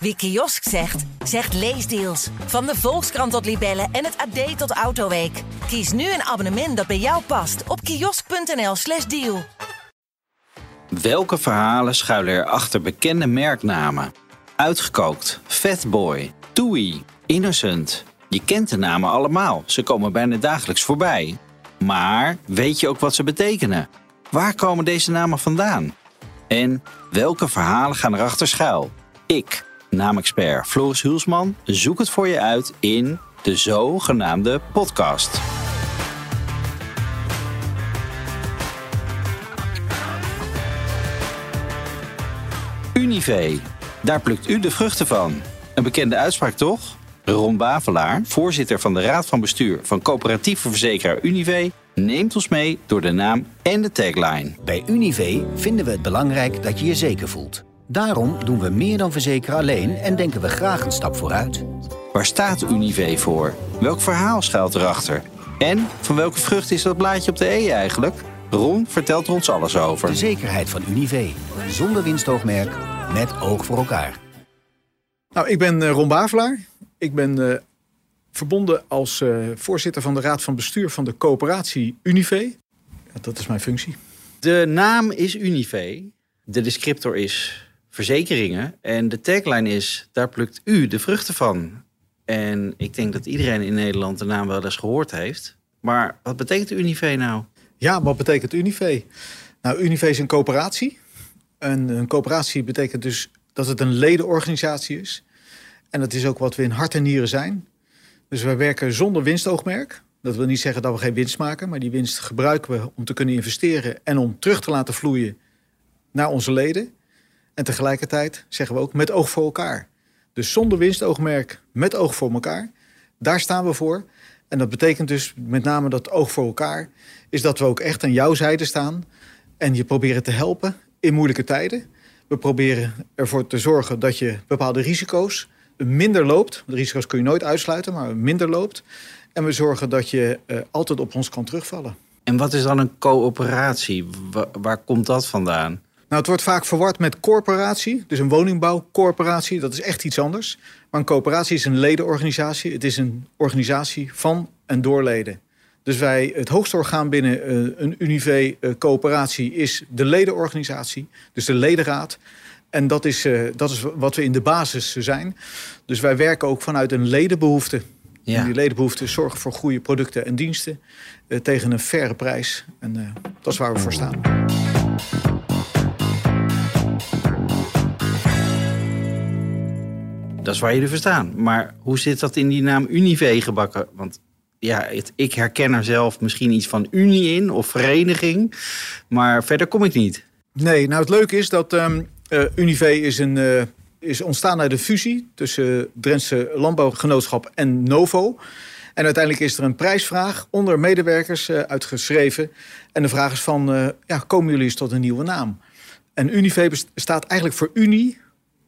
Wie kiosk zegt, zegt leesdeals. Van de Volkskrant tot Libellen en het AD tot Autoweek. Kies nu een abonnement dat bij jou past op kiosk.nl/slash deal. Welke verhalen schuilen er achter bekende merknamen? Uitgekookt, Fatboy, Toei, Innocent. Je kent de namen allemaal, ze komen bijna dagelijks voorbij. Maar weet je ook wat ze betekenen? Waar komen deze namen vandaan? En welke verhalen gaan erachter schuil? Ik, naamexpert Floris Hulsman, zoek het voor je uit in de zogenaamde podcast. Unive, daar plukt u de vruchten van. Een bekende uitspraak toch? Ron Bavelaar, voorzitter van de Raad van Bestuur van coöperatieve verzekeraar Unive, neemt ons mee door de naam en de tagline. Bij Unive vinden we het belangrijk dat je je zeker voelt. Daarom doen we meer dan verzekeren alleen en denken we graag een stap vooruit. Waar staat Unive voor? Welk verhaal schuilt erachter? En van welke vrucht is dat blaadje op de E eigenlijk? Ron vertelt er ons alles over. De zekerheid van Unive. Zonder winstoogmerk, met oog voor elkaar. Nou, ik ben eh, Ron Bavelaar. Ik ben eh, verbonden als eh, voorzitter van de Raad van Bestuur van de coöperatie Unive. Ja, dat is mijn functie. De naam is Unive. De descriptor is verzekeringen. En de tagline is, daar plukt u de vruchten van. En ik denk dat iedereen in Nederland de naam wel eens gehoord heeft. Maar wat betekent Unive nou? Ja, wat betekent Unive? Nou, Unive is een coöperatie. En een coöperatie betekent dus dat het een ledenorganisatie is. En dat is ook wat we in hart en nieren zijn. Dus wij werken zonder winstoogmerk. Dat wil niet zeggen dat we geen winst maken, maar die winst gebruiken we om te kunnen investeren en om terug te laten vloeien naar onze leden. En tegelijkertijd zeggen we ook met oog voor elkaar. Dus zonder winstoogmerk, met oog voor elkaar. Daar staan we voor. En dat betekent dus met name dat oog voor elkaar... is dat we ook echt aan jouw zijde staan... en je proberen te helpen in moeilijke tijden. We proberen ervoor te zorgen dat je bepaalde risico's minder loopt. De risico's kun je nooit uitsluiten, maar minder loopt. En we zorgen dat je uh, altijd op ons kan terugvallen. En wat is dan een coöperatie? Waar komt dat vandaan? Nou, het wordt vaak verward met corporatie. Dus een woningbouwcorporatie, dat is echt iets anders. Maar een coöperatie is een ledenorganisatie. Het is een organisatie van en door leden. Dus wij, het hoogste orgaan binnen uh, een Unive-coöperatie uh, is de ledenorganisatie. Dus de ledenraad. En dat is, uh, dat is wat we in de basis zijn. Dus wij werken ook vanuit een ledenbehoefte. Ja. En die ledenbehoefte zorgen voor goede producten en diensten uh, tegen een faire prijs. En dat is waar we voor staan. Dat is waar jullie voor staan. Maar hoe zit dat in die naam Unive gebakken? Want ja, ik herken er zelf misschien iets van unie in of vereniging. Maar verder kom ik niet. Nee, nou het leuke is dat um, Unive is, een, uh, is ontstaan uit de fusie tussen Drentse Landbouwgenootschap en Novo. En uiteindelijk is er een prijsvraag onder medewerkers uh, uitgeschreven. En de vraag is van, ja, komen jullie eens tot een nieuwe naam? En Unive staat eigenlijk voor Unie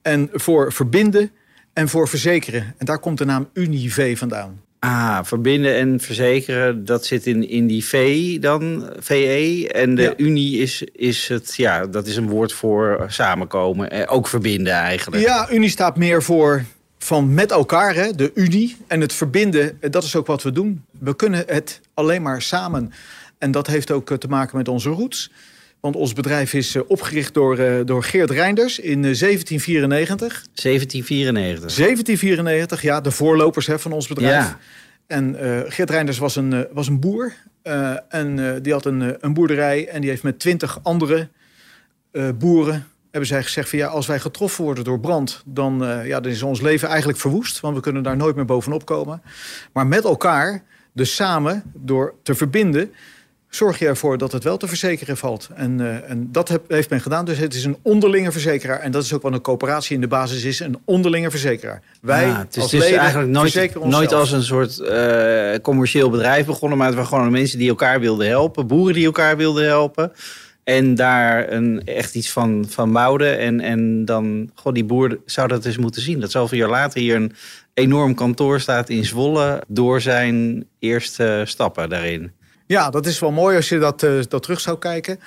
en voor verbinden en voor verzekeren. En daar komt de naam Unive vandaan. Ah, verbinden en verzekeren, dat zit in, in die V dan, VE. En de ja. Unie is, is het, ja, dat is een woord voor samenkomen. Eh, ook verbinden eigenlijk. Ja, Unie staat meer voor van met elkaar, hè, de Unie. En het verbinden, dat is ook wat we doen. We kunnen het alleen maar samen. En dat heeft ook te maken met onze roots. Want ons bedrijf is opgericht door, uh, door Geert Reinders in 1794. 1794. 1794, ja, de voorlopers hè, van ons bedrijf. Ja. En uh, Geert Reinders was een, was een boer. en die had een, een boerderij. En die heeft met twintig andere boeren... hebben zij gezegd van ja, als wij getroffen worden door brand... Dan, ja, dan is ons leven eigenlijk verwoest. Want we kunnen daar nooit meer bovenop komen. Maar met elkaar, dus samen, door te verbinden zorg je ervoor dat het wel te verzekeren valt. En, uh, en dat heb, heeft men gedaan. Dus het is een onderlinge verzekeraar. En dat is ook wat een coöperatie in de basis is. Een onderlinge verzekeraar. Wij het is als dus leden eigenlijk nooit, nooit als een soort uh, commercieel bedrijf begonnen. Maar het waren gewoon mensen die elkaar wilden helpen. Boeren die elkaar wilden helpen. En daar een, echt iets van, van bouwden. En, en dan, god, die boer zou dat eens moeten zien. Dat zoveel jaar later hier een enorm kantoor staat in Zwolle. Door zijn eerste stappen daarin. Ja, dat is wel mooi als je dat, uh, dat terug zou kijken.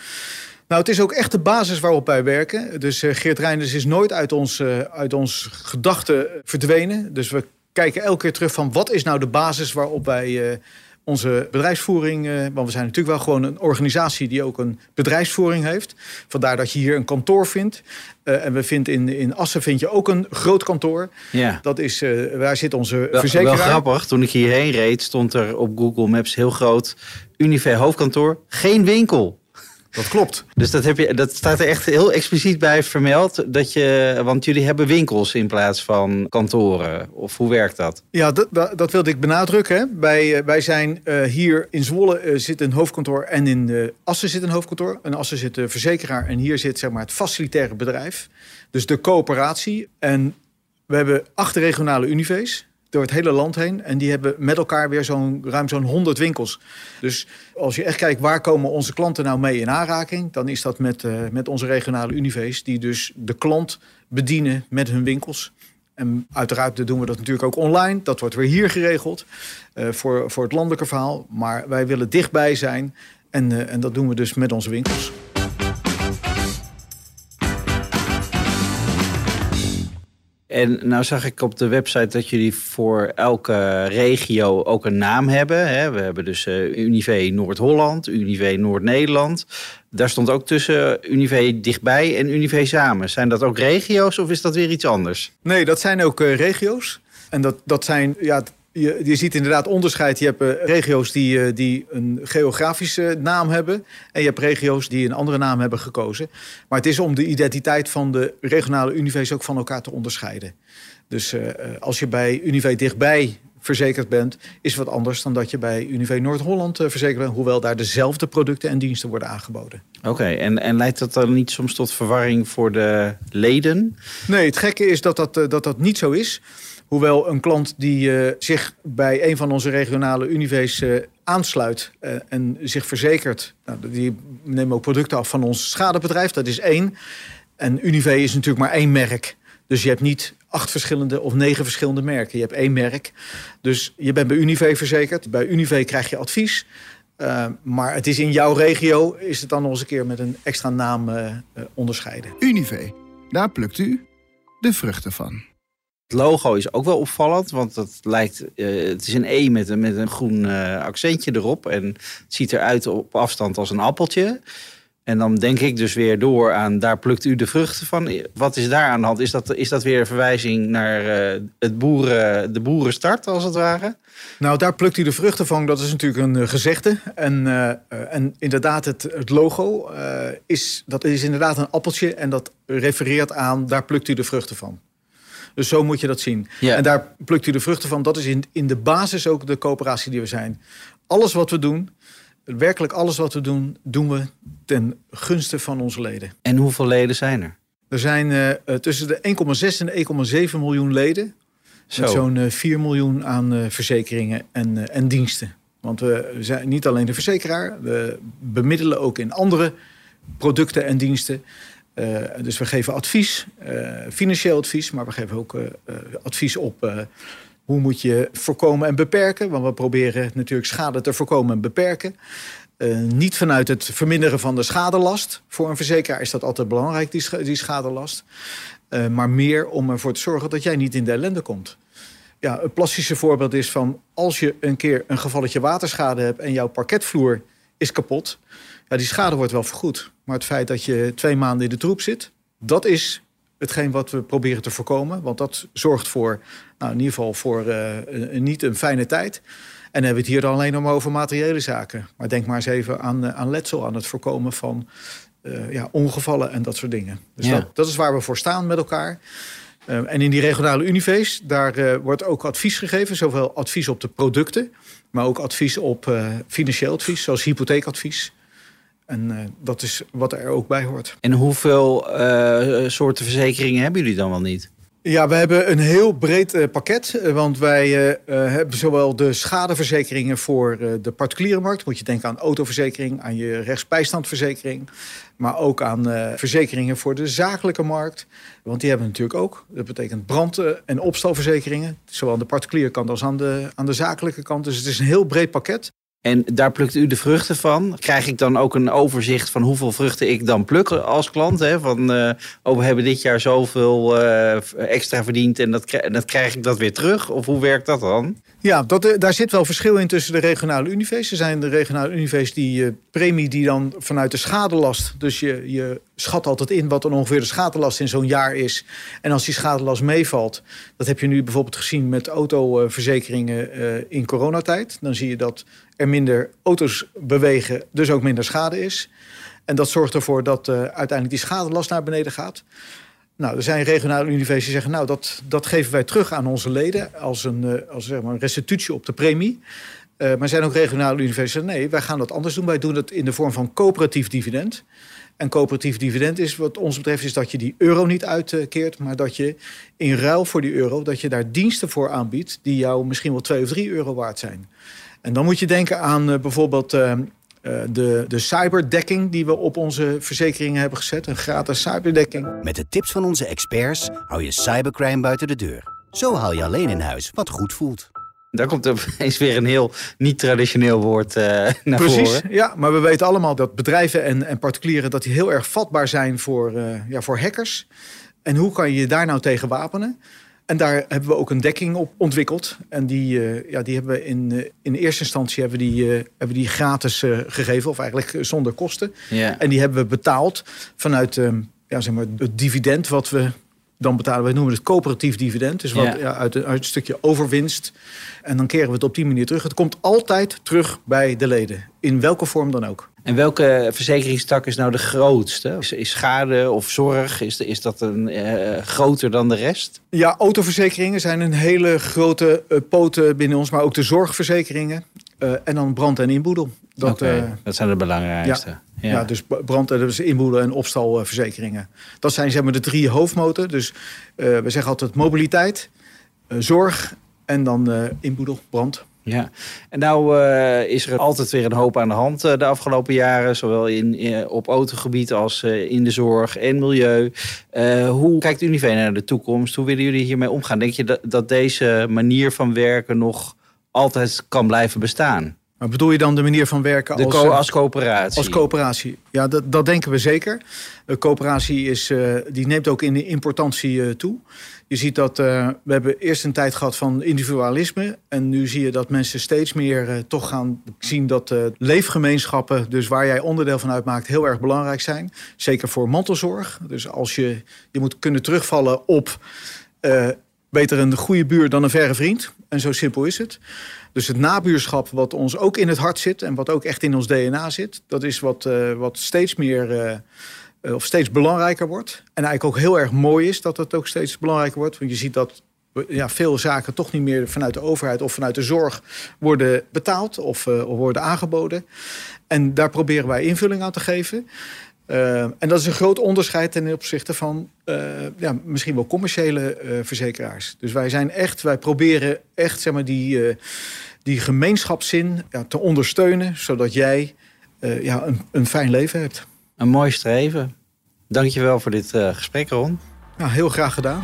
Nou, het is ook echt de basis waarop wij werken. Dus uh, Geert Reinders is nooit uit ons, uh, uit ons gedachten verdwenen. Dus we kijken elke keer terug van wat is nou de basis waarop wij onze bedrijfsvoering... want we zijn natuurlijk wel gewoon een organisatie die ook een bedrijfsvoering heeft. Vandaar dat je hier een kantoor vindt. en we vinden in, in Assen vind je ook een groot kantoor. Ja. Dat is, waar zit onze wel, verzekeraar. Wel grappig, toen ik hierheen reed stond er op Google Maps heel groot... Unive hoofdkantoor, geen winkel. Dat klopt. Dus dat, heb je, dat staat er echt heel expliciet bij vermeld. Dat je, want jullie hebben winkels in plaats van kantoren. Of hoe werkt dat? Ja, dat, dat, dat wilde ik benadrukken. Wij, wij zijn uh, hier in Zwolle uh, zit een hoofdkantoor en in uh, Assen zit een hoofdkantoor. In Assen zit de verzekeraar en hier zit zeg maar, het facilitaire bedrijf. Dus de coöperatie. En we hebben acht regionale univees door het hele land heen. En die hebben met elkaar weer zo'n ruim zo'n 100 winkels. Dus als je echt kijkt waar komen onze klanten nou mee in aanraking... dan is dat met, uh, met onze regionale univees... die dus de klant bedienen met hun winkels. En uiteraard doen we dat natuurlijk ook online. Dat wordt weer hier geregeld uh, voor, voor het landelijke verhaal. Maar wij willen dichtbij zijn. En, uh, en dat doen we dus met onze winkels. En nou zag ik op de website dat jullie voor elke regio ook een naam hebben. Hè? We hebben dus uh, Unive Noord-Holland, Unive Noord-Nederland. Daar stond ook tussen Unive dichtbij en Unive samen. Zijn dat ook regio's of is dat weer iets anders? Nee, dat zijn ook uh, regio's. En dat, dat zijn, ja, je, je ziet inderdaad onderscheid. Je hebt uh, regio's die, uh, die een geografische naam hebben. En je hebt regio's die een andere naam hebben gekozen. Maar het is om de identiteit van de regionale univees ook van elkaar te onderscheiden. Dus uh, als je bij Unive dichtbij verzekerd bent... is wat anders dan dat je bij Unive Noord-Holland verzekerd bent... hoewel daar dezelfde producten en diensten worden aangeboden. Oké, okay, en, en leidt dat dan niet soms tot verwarring voor de leden? Nee, het gekke is dat dat, dat, dat niet zo is... Hoewel een klant die uh, zich bij een van onze regionale univees uh, aansluit uh, en zich verzekert, nou, die nemen ook producten af van ons schadebedrijf, dat is één. En Unive is natuurlijk maar één merk. Dus je hebt niet acht verschillende of negen verschillende merken. Je hebt één merk. Dus je bent bij Unive verzekerd. Bij Unive krijg je advies. Maar het is in jouw regio, is het dan nog eens een keer met een extra naam onderscheiden. Unive, daar plukt u de vruchten van. Het logo is ook wel opvallend, want het lijkt, uh, het is een E met een, met een groen uh, accentje erop. En het ziet eruit op afstand als een appeltje. En dan denk ik dus weer door aan, daar plukt u de vruchten van. Wat is daar aan de hand? Is dat, is dat weer een verwijzing naar het boeren, de boerenstart, als het ware? Nou, daar plukt u de vruchten van. Dat is natuurlijk een gezegde. En, en inderdaad, het, het logo is, dat is inderdaad een appeltje. En dat refereert aan, daar plukt u de vruchten van. Dus zo moet je dat zien. Ja. En daar plukt u de vruchten van. Dat is in, in de basis ook de coöperatie die we zijn. Alles wat we doen, werkelijk alles wat we doen, doen we ten gunste van onze leden. En hoeveel leden zijn er? Er zijn uh, tussen de 1,6 en de 1,7 miljoen leden. Zo. Met zo'n uh, 4 miljoen aan uh, verzekeringen en, en diensten. Want we zijn niet alleen de verzekeraar, we bemiddelen ook in andere producten en diensten. Uh, dus we geven advies, uh, financieel advies, maar we geven ook uh, advies op hoe moet je voorkomen en beperken. Want we proberen natuurlijk schade te voorkomen en beperken. niet vanuit het verminderen van de schadelast. Voor een verzekeraar is dat altijd belangrijk, die, die schadelast. maar meer om ervoor te zorgen dat jij niet in de ellende komt. Ja, een plastische voorbeeld is van als je een keer een gevalletje waterschade hebt en jouw parketvloer is kapot. Ja, die schade wordt wel vergoed. Maar het feit dat je twee maanden in de troep zit, dat is hetgeen wat we proberen te voorkomen. Want dat zorgt voor, nou, in ieder geval voor uh, een, niet een fijne tijd. En dan hebben we het hier dan alleen maar over materiële zaken. Maar denk maar eens even aan, uh, aan letsel, aan het voorkomen van uh, ja, ongevallen en dat soort dingen. Dus Ja. dat, dat is waar we voor staan met elkaar. En in die regionale univees, daar wordt ook advies gegeven. Zowel advies op de producten, maar ook advies op financieel advies, zoals hypotheekadvies. En uh, dat is wat er ook bij hoort. En hoeveel uh, soorten verzekeringen hebben jullie dan wel niet? Ja, we hebben een heel breed uh, pakket. Want wij hebben zowel de schadeverzekeringen voor de particuliere markt. Moet je denken aan autoverzekering, aan je rechtsbijstandverzekering. Maar ook aan verzekeringen voor de zakelijke markt. Want die hebben we natuurlijk ook. Dat betekent brand- en opstalverzekeringen. Zowel aan de particuliere kant als aan de, aan de zakelijke kant. Dus het is een heel breed pakket. En daar plukt u de vruchten van. Krijg ik dan ook een overzicht van hoeveel vruchten ik dan pluk als klant? Hè? Van, uh, oh, we hebben dit jaar zoveel uh, extra verdiend en dat, dat krijg ik dat weer terug? Of hoe werkt dat dan? Ja, dat, eh, daar zit wel verschil in tussen de regionale univers. Er zijn de regionale univers die uh, premie die dan vanuit de schadelast... dus je, je schat altijd in wat dan ongeveer de schadelast in zo'n jaar is. En als die schadelast meevalt... dat heb je nu bijvoorbeeld gezien met autoverzekeringen uh, in coronatijd. Dan zie je dat er minder auto's bewegen, dus ook minder schade is. En dat zorgt ervoor dat uiteindelijk die schadelast naar beneden gaat... Nou, er zijn regionale universiteiten die zeggen... nou, dat, dat geven wij terug aan onze leden... als een, eh, als, zeg maar, een restitutie op de premie. Uh, maar zijn ook regionale universiteiten nee, wij gaan dat anders doen. Wij doen het in de vorm van coöperatief dividend. En coöperatief dividend is wat ons betreft... is dat je die euro niet uitkeert... maar dat je in ruil voor die euro... dat je daar diensten voor aanbiedt... die jou misschien wel 2 of 3 euro waard zijn. En dan moet je denken aan uh, bijvoorbeeld... Uh, de, de cyberdekking die we op onze verzekeringen hebben gezet. Een gratis cyberdekking. Met de tips van onze experts hou je cybercrime buiten de deur. Zo haal je alleen in huis wat goed voelt. Daar komt opeens weer een heel niet-traditioneel woord uh, naar Precies, voren. ja. Maar we weten allemaal dat bedrijven en, en particulieren... dat die heel erg vatbaar zijn voor, uh, ja, voor hackers. En hoe kan je je daar nou tegen wapenen? En daar hebben we ook een dekking op ontwikkeld. En die, uh, ja, die hebben we in, uh, in eerste instantie hebben die, uh, hebben die gratis gegeven, of eigenlijk zonder kosten. Ja. En die hebben we betaald vanuit ja, zeg maar, het dividend wat we dan betalen. Wij noemen het coöperatief dividend. Dus wat, Ja. ja, uit, een, uit een stukje overwinst. En dan keren we het op die manier terug. Het komt altijd terug bij de leden. In welke vorm dan ook. En welke verzekeringstak is nou de grootste? Is, is schade of zorg, is, is dat een, eh, groter dan de rest? Ja, autoverzekeringen zijn een hele grote uh, poot binnen ons. Maar ook de zorgverzekeringen. Uh, en dan brand- en inboedel. Dat, eh, dat zijn de belangrijkste. Ja, Ja. dus brand- en dus inboedel en opstalverzekeringen. Dat zijn zeg maar de drie hoofdmoten. Dus eh, we zeggen altijd mobiliteit, eh, zorg en dan eh, inboedel, brand. Ja, en nou eh, is er altijd weer een hoop aan de hand eh, de afgelopen jaren, zowel in, eh, op autogebied als eh, in de zorg en milieu. Eh, hoe kijkt Unive naar de toekomst? Hoe willen jullie hiermee omgaan? Denk je dat, dat deze manier van werken nog altijd kan blijven bestaan? Maar bedoel je dan de manier van werken als, co- eh, als coöperatie? als coöperatie? Ja, dat, dat denken we zeker. De coöperatie is, eh, die neemt ook in de importantie eh, toe. Je ziet dat we hebben eerst een tijd gehad van individualisme. En nu zie je dat mensen steeds meer toch gaan zien dat leefgemeenschappen, dus waar jij onderdeel van uitmaakt, heel erg belangrijk zijn. Zeker voor mantelzorg. Dus als je, je moet kunnen terugvallen op beter een goede buur dan een verre vriend. En zo simpel is het. Dus het nabuurschap, wat ons ook in het hart zit en wat ook echt in ons DNA zit, dat is wat, eh, wat steeds meer eh, eh, of steeds belangrijker wordt. En eigenlijk ook heel erg mooi is dat het ook steeds belangrijker wordt. Want je ziet dat ja, veel zaken toch niet meer vanuit de overheid of vanuit de zorg worden betaald of worden aangeboden. En daar proberen wij invulling aan te geven. Uh, en dat is een groot onderscheid ten opzichte van uh, ja, misschien wel commerciële uh, verzekeraars. Dus wij zijn echt, wij proberen echt zeg maar, die, die gemeenschapszin ja, te ondersteunen, zodat jij ja, een, een fijn leven hebt. Een mooi streven. Dankjewel voor dit gesprek, Ron. Nou, heel graag gedaan.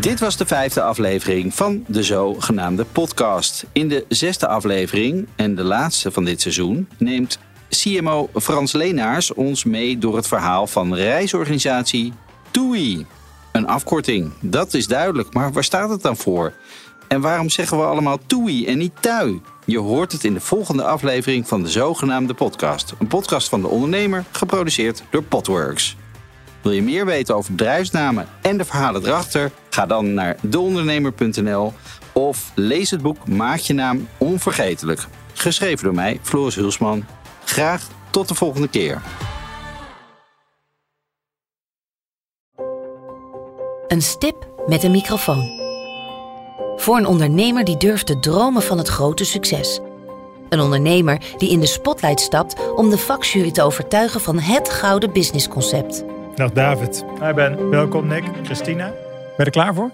Dit was de vijfde aflevering van de zogenaamde podcast. In de zesde aflevering en de laatste van dit seizoen neemt CMO Frans Leenaars ons mee door het verhaal van reisorganisatie TUI. Een afkorting, dat is duidelijk, maar waar staat het dan voor? En waarom zeggen we allemaal TUI en niet TUI? Je hoort het in de volgende aflevering van de zogenaamde podcast. Een podcast van de ondernemer, geproduceerd door Potworks. Wil je meer weten over bedrijfsnamen en de verhalen erachter? Ga dan naar deondernemer.nl of lees het boek Maak je naam onvergetelijk. Geschreven door mij, Floris Hulsman. Graag tot de volgende keer. Een stip met een microfoon. Voor een ondernemer die durft te dromen van het grote succes. Een ondernemer die in de spotlight stapt om de vakjury te overtuigen van het gouden businessconcept. Dag David. Hi Ben. Welkom Nick, Christina. Ben je er klaar voor?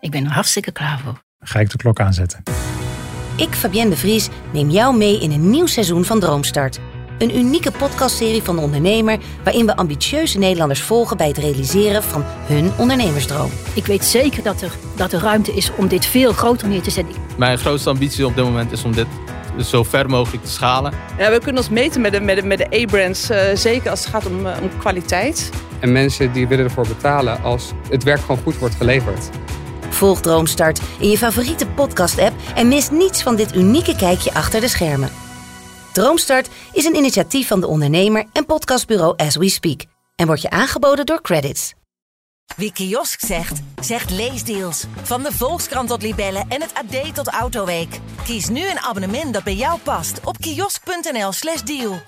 Ik ben er hartstikke klaar voor. Dan ga ik de klok aanzetten. Ik, Fabienne de Vries, neem jou mee in een nieuw seizoen van Droomstart. Een unieke podcastserie van de ondernemer waarin we ambitieuze Nederlanders volgen bij het realiseren van hun ondernemersdroom. Ik weet zeker dat er, dat er ruimte is om dit veel groter neer te zetten. Mijn grootste ambitie op dit moment is om dit zo ver mogelijk te schalen. Ja, we kunnen ons meten met de, met de, met de A-brands, uh, zeker als het gaat om, uh, om kwaliteit. En mensen die willen ervoor betalen als het werk gewoon goed wordt geleverd. Volg Droomstart in je favoriete podcast-app en mis niets van dit unieke kijkje achter de schermen. Droomstart is een initiatief van de ondernemer en podcastbureau As We Speak en wordt je aangeboden door Credits. Wie kiosk zegt, zegt leesdeals. Van de Volkskrant tot Libellen en het AD tot Autoweek. Kies nu een abonnement dat bij jou past op kiosk.nl/slash deal.